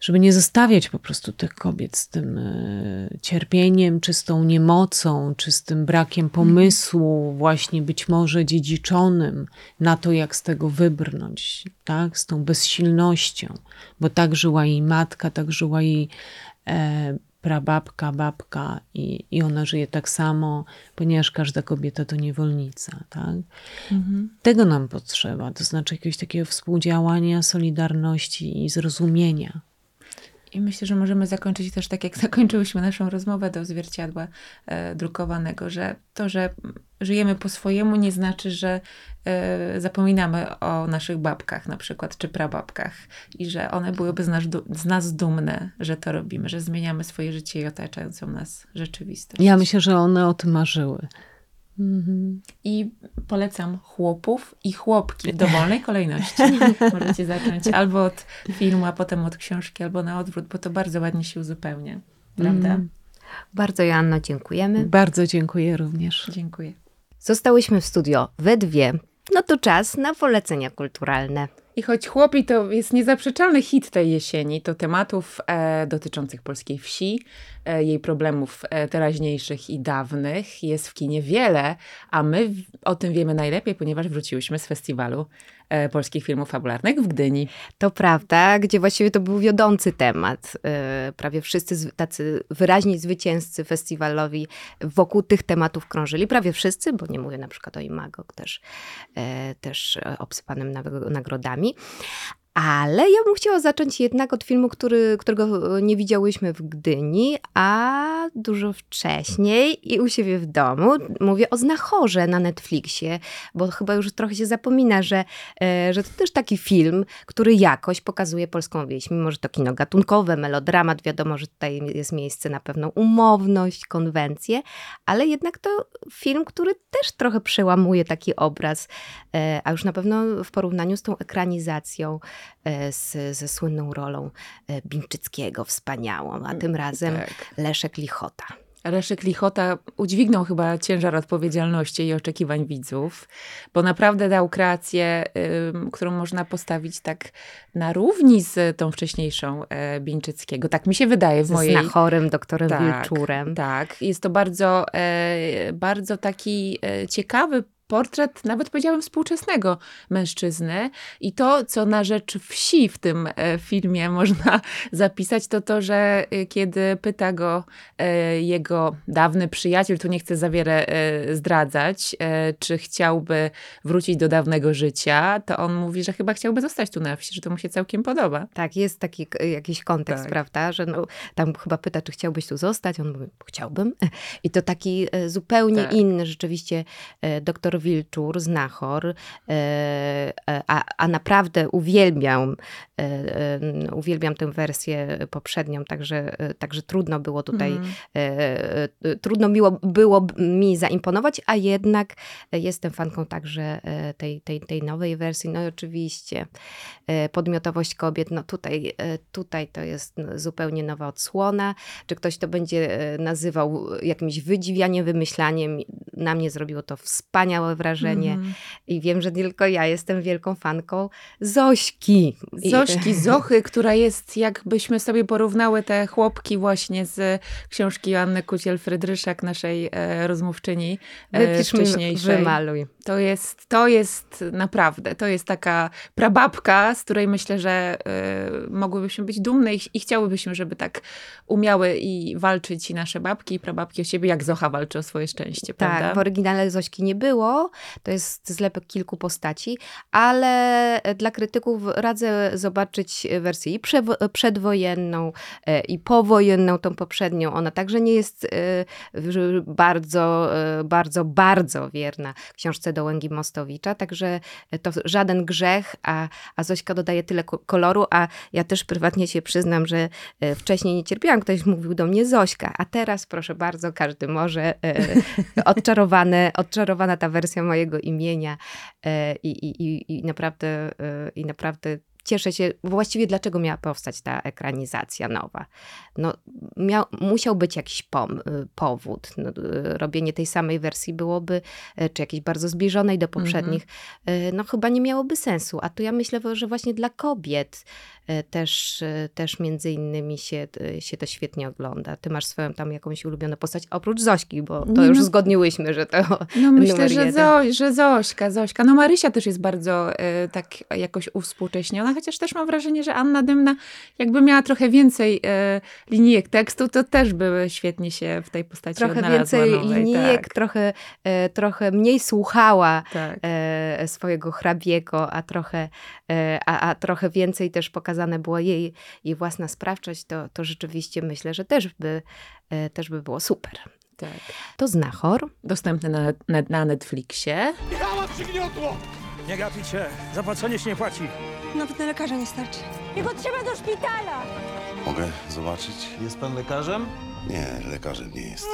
żeby nie zostawiać po prostu tych kobiet z tym e, cierpieniem, czy z tą niemocą, czy z tym brakiem pomysłu, właśnie być może dziedziczonym na to, jak z tego wybrnąć, tak? z tą bezsilnością, bo tak żyła jej matka, tak żyła jej e, prababka, babka i, i ona żyje tak samo, ponieważ każda kobieta to niewolnica. Tak? Mhm. Tego nam potrzeba, to znaczy jakiegoś takiego współdziałania, solidarności i zrozumienia. I myślę, że możemy zakończyć też tak, jak zakończyłyśmy naszą rozmowę do zwierciadła e, drukowanego, że to, że żyjemy po swojemu, nie znaczy, że e, zapominamy o naszych babkach na przykład, czy prababkach i że one byłyby z nas, z nas dumne, że to robimy, że zmieniamy swoje życie i otaczającą nas rzeczywistość. Ja myślę, że one o tym marzyły. Mhm. I polecam chłopów i chłopki w dowolnej kolejności. Możecie zacząć albo od filmu, a potem od książki, albo na odwrót, bo to bardzo ładnie się uzupełnia. Prawda? Mm. Bardzo Joanno, dziękujemy. Bardzo dziękuję również. Dziękuję. Zostałyśmy w studio we dwie. No to czas na polecenia kulturalne. I choć chłopi to jest niezaprzeczalny hit tej jesieni, to tematów e, dotyczących polskiej wsi, jej problemów e, teraźniejszych i dawnych jest w kinie wiele, a my o tym wiemy najlepiej, ponieważ wróciłyśmy z festiwalu E, polskich filmów fabularnych w Gdyni. To prawda, gdzie właściwie to był wiodący temat. E, prawie wszyscy tacy wyraźni zwycięzcy festiwalowi wokół tych tematów krążyli. Prawie wszyscy, bo nie mówię na przykład o Imago, też, e, też obsypanym nagrodami. Ale ja bym chciała zacząć jednak od filmu, który, którego nie widziałyśmy w Gdyni, a dużo wcześniej i u siebie w domu. Mówię o Znachorze na Netflixie, bo chyba już trochę się zapomina, że, e, że to też taki film, który jakoś pokazuje polską wieś. Mimo, że to kino gatunkowe, melodramat, wiadomo, że tutaj jest miejsce na pewną umowność, konwencję, ale jednak to film, który też trochę przełamuje taki obraz, e, a już na pewno w porównaniu z tą ekranizacją E, z, ze słynną rolą e, Bińczyckiego, wspaniałą, a tym razem tak. Leszek Lichota. Leszek Lichota udźwignął chyba ciężar odpowiedzialności i oczekiwań widzów, bo naprawdę dał kreację, y, którą można postawić tak na równi z tą wcześniejszą y, Bińczyckiego. Tak mi się wydaje w mojej... Z Znachorem, doktorem tak, Wilczurem. Tak, jest to bardzo, y, bardzo taki ciekawy portret, nawet powiedziałabym, współczesnego mężczyzny. I to, co na rzecz wsi w tym e, filmie można zapisać, to to, że e, kiedy pyta go e, jego dawny przyjaciel, tu nie chcę za wiele zdradzać, czy chciałby wrócić do dawnego życia, to on mówi, że chyba chciałby zostać tu na wsi, że to mu się całkiem podoba. Tak, jest taki jakiś kontekst, tak. prawda, że no, tam chyba pyta, czy chciałbyś tu zostać, on mówi, chciałbym. I to taki zupełnie tak. inny rzeczywiście doktor Wilczur, znachor, a, a naprawdę uwielbiam, uwielbiam tę wersję poprzednią, także, także trudno było tutaj, mm. trudno miło, było mi zaimponować, a jednak jestem fanką także tej, tej, tej nowej wersji. No i oczywiście podmiotowość kobiet, no tutaj, tutaj to jest zupełnie nowa odsłona. Czy ktoś to będzie nazywał jakimś wydziwianiem, wymyślaniem, na mnie zrobiło to wspaniałe wrażenie mm. i wiem, że tylko ja jestem wielką fanką Zośki. Zośki, Zochy, która jest, jakbyśmy sobie porównały te chłopki właśnie z książki Joanny Kuciel-Frydryszak, naszej e, rozmówczyni e, wcześniejszej. wymaluj. To jest, to jest naprawdę, to jest taka prababka, z której myślę, że e, mogłybyśmy być dumne i, i chciałybyśmy, żeby tak umiały i walczyć i nasze babki i prababki o siebie, jak Zocha walczy o swoje szczęście, tak, prawda? w oryginale Zośki nie było, to jest zlepek kilku postaci, ale dla krytyków radzę zobaczyć wersję i przedwojenną, e, i powojenną, tą poprzednią. Ona także nie jest e, bardzo, e, bardzo, bardzo wierna książce Dołęgi Mostowicza, także to żaden grzech, a, a Zośka dodaje tyle koloru, a ja też prywatnie się przyznam, że wcześniej nie cierpiałam, ktoś mówił do mnie Zośka, a teraz proszę bardzo, każdy może odczarowane, odczarowana ta wersja mojego imienia i, i, i, i naprawdę, i naprawdę cieszę się, właściwie dlaczego miała powstać ta ekranizacja nowa? No, miał, musiał być jakiś pom, y, powód. No, robienie tej samej wersji byłoby, czy jakiejś bardzo zbliżonej do poprzednich, mm -hmm. no chyba nie miałoby sensu. A tu ja myślę, że właśnie dla kobiet też, też między innymi się, się to świetnie ogląda. Ty masz swoją tam jakąś ulubioną postać, oprócz Zośki, bo to już no, uzgodniłyśmy, że to No myślę, że, Zo, że Zośka, Zośka. No Marysia też jest bardzo tak jakoś uwspółcześniona, chociaż też mam wrażenie, że Anna Dymna jakby miała trochę więcej e, linijek tekstu, to też by świetnie się w tej postaci Trochę więcej nowej, linijek, tak. trochę, e, trochę mniej słuchała tak. e, swojego hrabiego, a trochę, e, a, a trochę więcej też pokazane była jej, jej własna sprawczość, to, to rzeczywiście myślę, że też by, e, też by było super. Tak. To Znachor. Dostępny na, na, na Netflixie. Michała przygniotło! Nie gapić się, zapłacenie się nie płaci. Nawet na lekarza nie starczy. Jego trzeba do szpitala! Mogę zobaczyć? Jest pan lekarzem? Nie, lekarzem nie jest.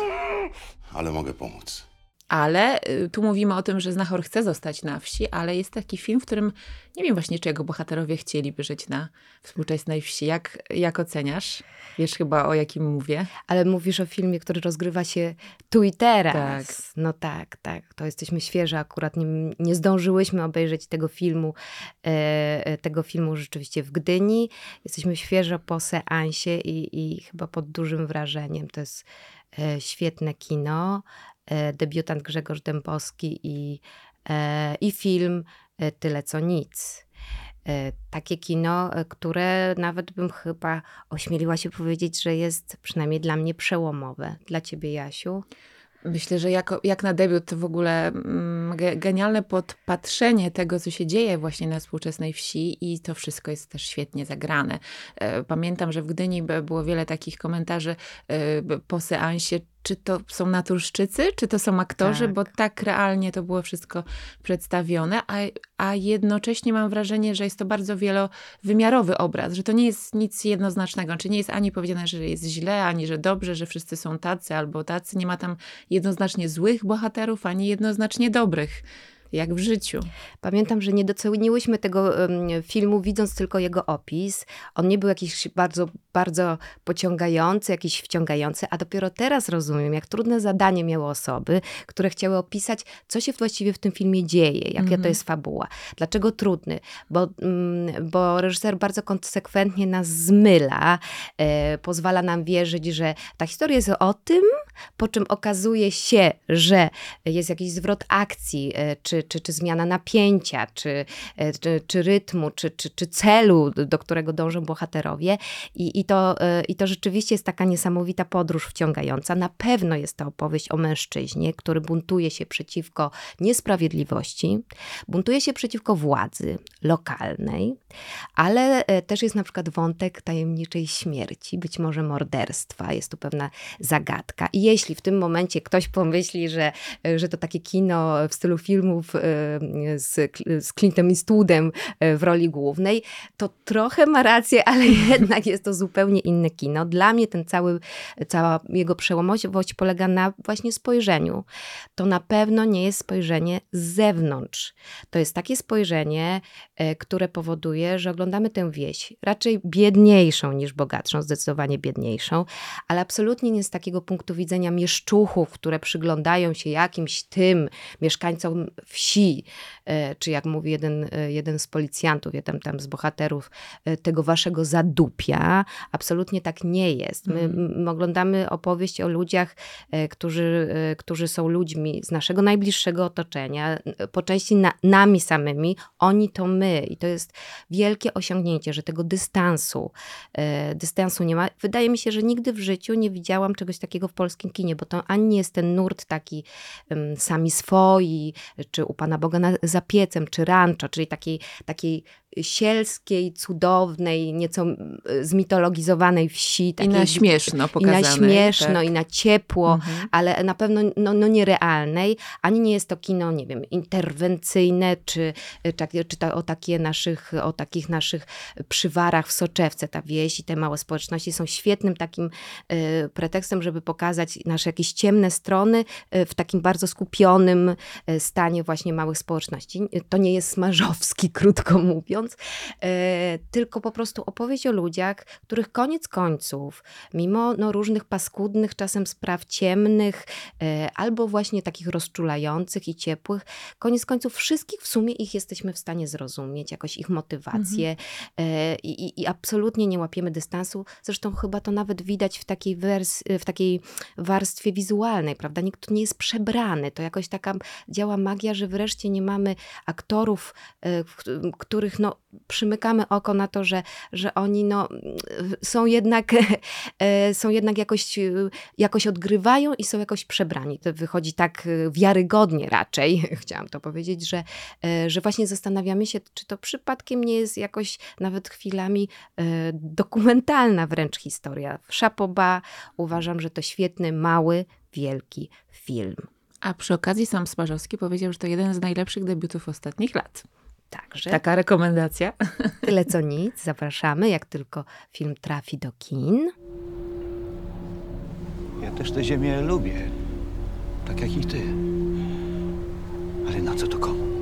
Ale mogę pomóc. Ale y, tu mówimy o tym, że Znachor chce zostać na wsi, ale jest taki film, w którym nie wiem właśnie, czy jego bohaterowie chcieliby żyć na współczesnej wsi. Jak, jak oceniasz? Wiesz chyba, o jakim mówię. Ale mówisz o filmie, który rozgrywa się tu i teraz. Tak. No tak, tak. To jesteśmy świeże akurat. Nie, nie zdążyłyśmy obejrzeć tego filmu, e, e tego filmu rzeczywiście w Gdyni. Jesteśmy świeżo po seansie i, i chyba pod dużym wrażeniem. To jest e, świetne kino. E, debiutant Grzegorz Dębowski i, e, i film e, Tyle co nic. Takie kino, które nawet bym chyba ośmieliła się powiedzieć, że jest przynajmniej dla mnie przełomowe. Dla ciebie, Jasiu? Myślę, że jako, jak na debiut to w ogóle mm, genialne podpatrzenie tego, co się dzieje właśnie na współczesnej wsi i to wszystko jest też świetnie zagrane. Pamiętam, że w Gdyni było wiele takich komentarzy po seansie, czy to są naturszczycy, czy to są aktorzy, tak. bo tak realnie to było wszystko przedstawione, a, a jednocześnie mam wrażenie, że jest to bardzo wielowymiarowy obraz, że to nie jest nic jednoznacznego, czy nie jest ani powiedziane, że jest źle, ani że dobrze, że wszyscy są tacy albo tacy, nie ma tam jednoznacznie złych bohaterów, ani jednoznacznie dobrych jak w życiu. Pamiętam, że nie doceniłyśmy tego filmu, widząc tylko jego opis. On nie był jakiś bardzo, bardzo pociągający, jakiś wciągający, a dopiero teraz rozumiem, jak trudne zadanie miały osoby, które chciały opisać, co się właściwie w tym filmie dzieje, jaka to mhm. jest fabuła. Dlaczego trudny? Bo, mm, bo reżyser bardzo konsekwentnie nas zmyla, e, pozwala nam wierzyć, że ta historia jest o tym, po czym okazuje się, że jest jakiś zwrot akcji, e, czy czy, czy, czy zmiana napięcia, czy, e, czy, czy rytmu, czy, czy, czy celu, do którego dążą bohaterowie. I, i, to, e, I to rzeczywiście jest taka niesamowita podróż wciągająca. Na pewno jest to opowieść o mężczyźnie, który buntuje się przeciwko niesprawiedliwości, buntuje się przeciwko władzy lokalnej, ale e, też jest na przykład wątek tajemniczej śmierci, być może morderstwa. Jest tu pewna zagadka. I jeśli w tym momencie ktoś pomyśli, że, że to takie kino w stylu filmów e, z, z Clintem Eastwoodem e, w roli głównej, to trochę ma rację, ale jednak jest to zupełnie inne kino. Dla mnie ten cały, cała jego przełomowość polega na właśnie spojrzeniu. To na pewno nie jest spojrzenie z zewnątrz. To jest takie spojrzenie, e, które powoduje, że oglądamy tę wieś, raczej biedniejszą niż bogatszą, zdecydowanie biedniejszą, ale absolutnie nie z takiego punktu widzenia mieszczuchów, które przyglądają się jakimś tym mieszkańcom wsi, e, czy jak mówi jeden, e, jeden z policjantów, jeden tam z bohaterów tego waszego zadupia. Absolutnie tak nie jest. My, my oglądamy opowieść o ludziach, którzy, którzy są ludźmi z naszego najbliższego otoczenia, po części na, nami samymi, oni to my. I to jest wielkie osiągnięcie, że tego dystansu, e, dystansu nie ma. Wydaje mi się, że nigdy w życiu nie widziałam czegoś takiego w polskim kinie, bo to ani nie jest ten nurt taki um, sami swoi, czy u Pana Boga na, za piecem, czy rancho, czyli takiej, takiej sielskiej, cudownej, nieco zmitologizowanej wsi. Takiej, I na śmieszno pokazanej. I na śmieszno, tak. i na ciepło, mhm. ale na pewno no, no nierealnej. Ani nie jest to kino, nie wiem, interwencyjne, czy, czy, czy to o, takie naszych, o takich naszych przywarach w soczewce. Ta wieś i te małe społeczności są świetnym takim y, pretekstem, żeby pokazać nasze jakieś ciemne strony y, w takim bardzo skupionym y, stanie właśnie małych społeczności. To nie jest smażowski, krótko mówiąc, mówiąc, e, tylko po prostu opowieść o ludziach, których koniec końców, mimo no, różnych paskudnych, czasem spraw ciemnych, e, albo właśnie takich rozczulających i ciepłych, koniec końców wszystkich w sumie ich jesteśmy w stanie zrozumieć, jakoś ich motywację mhm. e, i, i, absolutnie nie łapiemy dystansu. Zresztą chyba to nawet widać w takiej, wers w takiej warstwie wizualnej, prawda? Nikt nie jest przebrany. To jakoś taka działa magia, że wreszcie nie mamy aktorów, których no, przymykamy oko na to, że, że oni no, są jednak, e, są jednak jakoś, jakoś odgrywają i są jakoś przebrani. To wychodzi tak wiarygodnie raczej, chciałam to powiedzieć, że, e, że właśnie zastanawiamy się, czy to przypadkiem nie jest jakoś nawet chwilami e, dokumentalna wręcz historia. Szapoba uważam, że to świetny, mały, wielki film. A przy okazji sam Smarzowski powiedział, że to jeden z najlepszych debiutów ostatnich lat. Także. Taka rekomendacja. Tyle co nic. Zapraszamy, jak tylko film trafi do kin. Ja też tę ziemię lubię. Tak jak i ty. Ale na co to komu?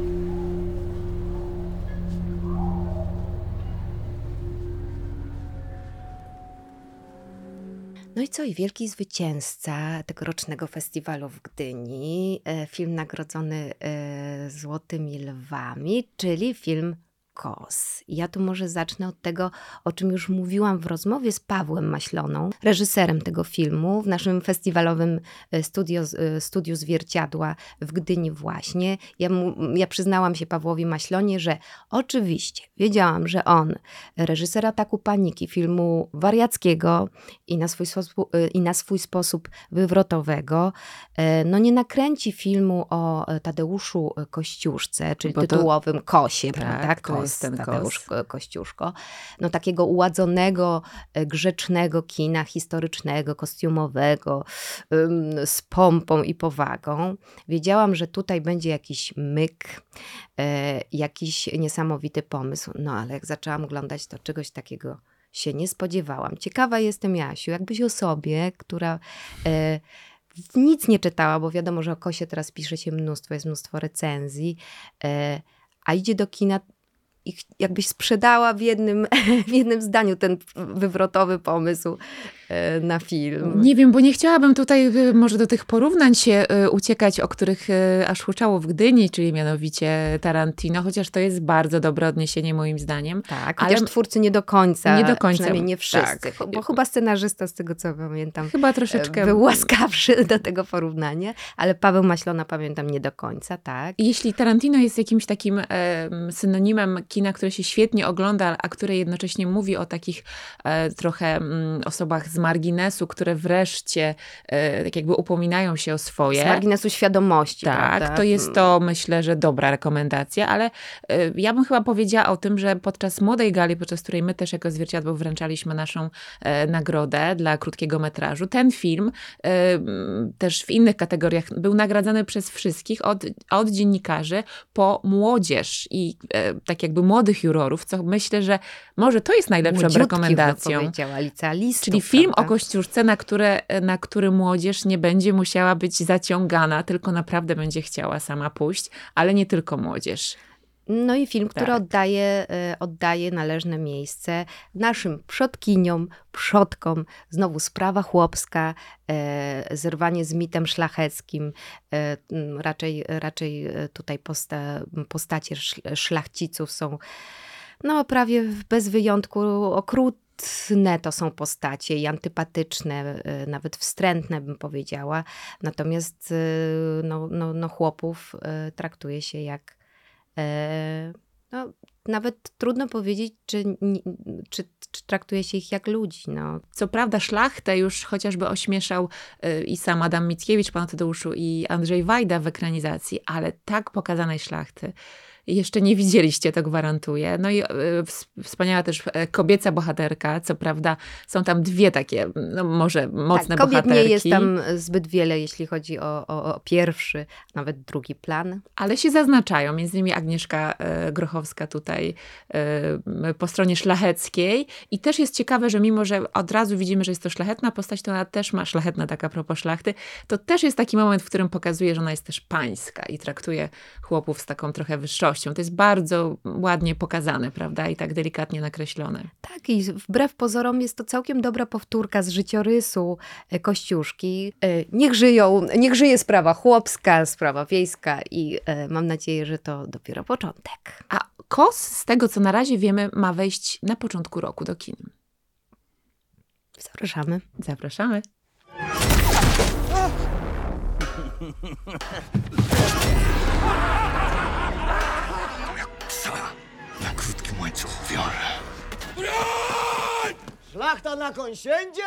No i co? I wielki zwycięzca tegorocznego festiwalu w Gdyni, e, film nagrodzony e, Złotymi Lwami, czyli film Kos. Ja tu może zacznę od tego, o czym już mówiłam w rozmowie z Pawłem Maśloną, reżyserem tego filmu w naszym festiwalowym e, studio, e, studiu Zwierciadła w Gdyni właśnie. Ja, mu, ja przyznałam się Pawłowi Maślonie, że oczywiście wiedziałam, że on, reżyser Ataku Paniki, filmu wariackiego i na swój sposób, e, i na swój sposób wywrotowego, no nie nakręci filmu o Tadeuszu Kościuszce, czyli Bo tytułowym Kosie, tak, prawda? Jest Tadeusz Kościuszko. No takiego uładzonego, e, grzecznego kina historycznego, kostiumowego, z pompą i powagą. Wiedziałam, że tutaj będzie jakiś myk, e, jakiś niesamowity pomysł. No ale jak zaczęłam oglądać, to czegoś takiego się nie spodziewałam. Ciekawa jestem, Jasiu, jakbyś osobie, która e, nic nie czytała, bo wiadomo, że o Kosie teraz pisze się mnóstwo, jest mnóstwo recenzji, a idzie do kina jakbyś sprzedała w jednym, w jednym zdaniu ten wywrotowy pomysł na film. Nie wiem, bo nie chciałabym tutaj y, może do tych porównań się y, uciekać, o których aż huczało w Gdyni, czyli mianowicie Tarantino, chociaż to jest bardzo dobre odniesienie moim zdaniem. Tak, ale- twórcy nie do końca, Nie do końca, przynajmniej nie wszyscy, tak. bo chyba scenarzysta, z tego co pamiętam, Chyba troszeczkę... był łaskawszy do tego porównania, ale Paweł Maślona pamiętam nie do końca, tak. Jeśli Tarantino jest jakimś takim em, synonimem kina, które się świetnie ogląda, a które jednocześnie mówi o takich e, trochę mm, osobach z marginesu, które wreszcie e, tak jakby upominają się o swoje. Z marginesu świadomości, Tak, prawda? to jest to myślę, że dobra rekomendacja, ale e, ja bym chyba powiedziała o tym, że podczas młodej gali, podczas której my też jako zwierciadło wręczaliśmy naszą e, nagrodę dla krótkiego metrażu, ten film też w innych kategoriach był nagradzany przez wszystkich, od, od dziennikarzy po młodzież i tak jakby młodych jurorów, co myślę, że może to jest najlepszą rekomendacją. Czyli film o prawda? Kościuszce, na, które, na który młodzież nie będzie musiała być zaciągana, tylko naprawdę będzie chciała sama pójść, ale nie tylko młodzież. No i film, który Tak. oddaje, e, oddaje należne miejsce naszym przodkiniom, przodkom. Znowu sprawa chłopska, e, zerwanie z mitem szlacheckim. E, raczej, raczej tutaj posta, postacie sz- szlachciców są no prawie bez wyjątku okrutne to są postacie i antypatyczne, e, nawet wstrętne bym powiedziała. Natomiast e, no, no, no chłopów e, traktuje się jak no, nawet trudno powiedzieć, czy, czy, czy traktuje się ich jak ludzi. No. Co prawda szlachtę już chociażby ośmieszał i sam Adam Mickiewicz, pan Tadeuszu i Andrzej Wajda w ekranizacji, ale tak pokazanej szlachty jeszcze nie widzieliście, to gwarantuję. No i ws- wspaniała też e, kobieca bohaterka, co prawda są tam dwie takie, no może mocne tak, kobiet bohaterki. nie jest tam zbyt wiele, jeśli chodzi o, o, o pierwszy, nawet drugi plan. Ale się zaznaczają, między innymi Agnieszka e, Grochowska tutaj e, po stronie szlacheckiej. I też jest ciekawe, że mimo, że od razu widzimy, że jest to szlachetna postać, to ona też ma szlachetna taka propos szlachty, to też jest taki moment, w którym pokazuje, że ona jest też pańska i traktuje chłopów z taką trochę wyższością. To jest bardzo ładnie pokazane, prawda? I tak delikatnie nakreślone. Tak, i wbrew pozorom jest to całkiem dobra powtórka z życiorysu e, Kościuszki. E, Niech żyją, niech żyje sprawa chłopska, sprawa wiejska i e, mam nadzieję, że to dopiero początek. A KOS, z tego co na razie wiemy, ma wejść na początku roku do kin. Zapraszamy. Zapraszamy. Psa łańcuchu wiąże. Szlachta na konsiędzie!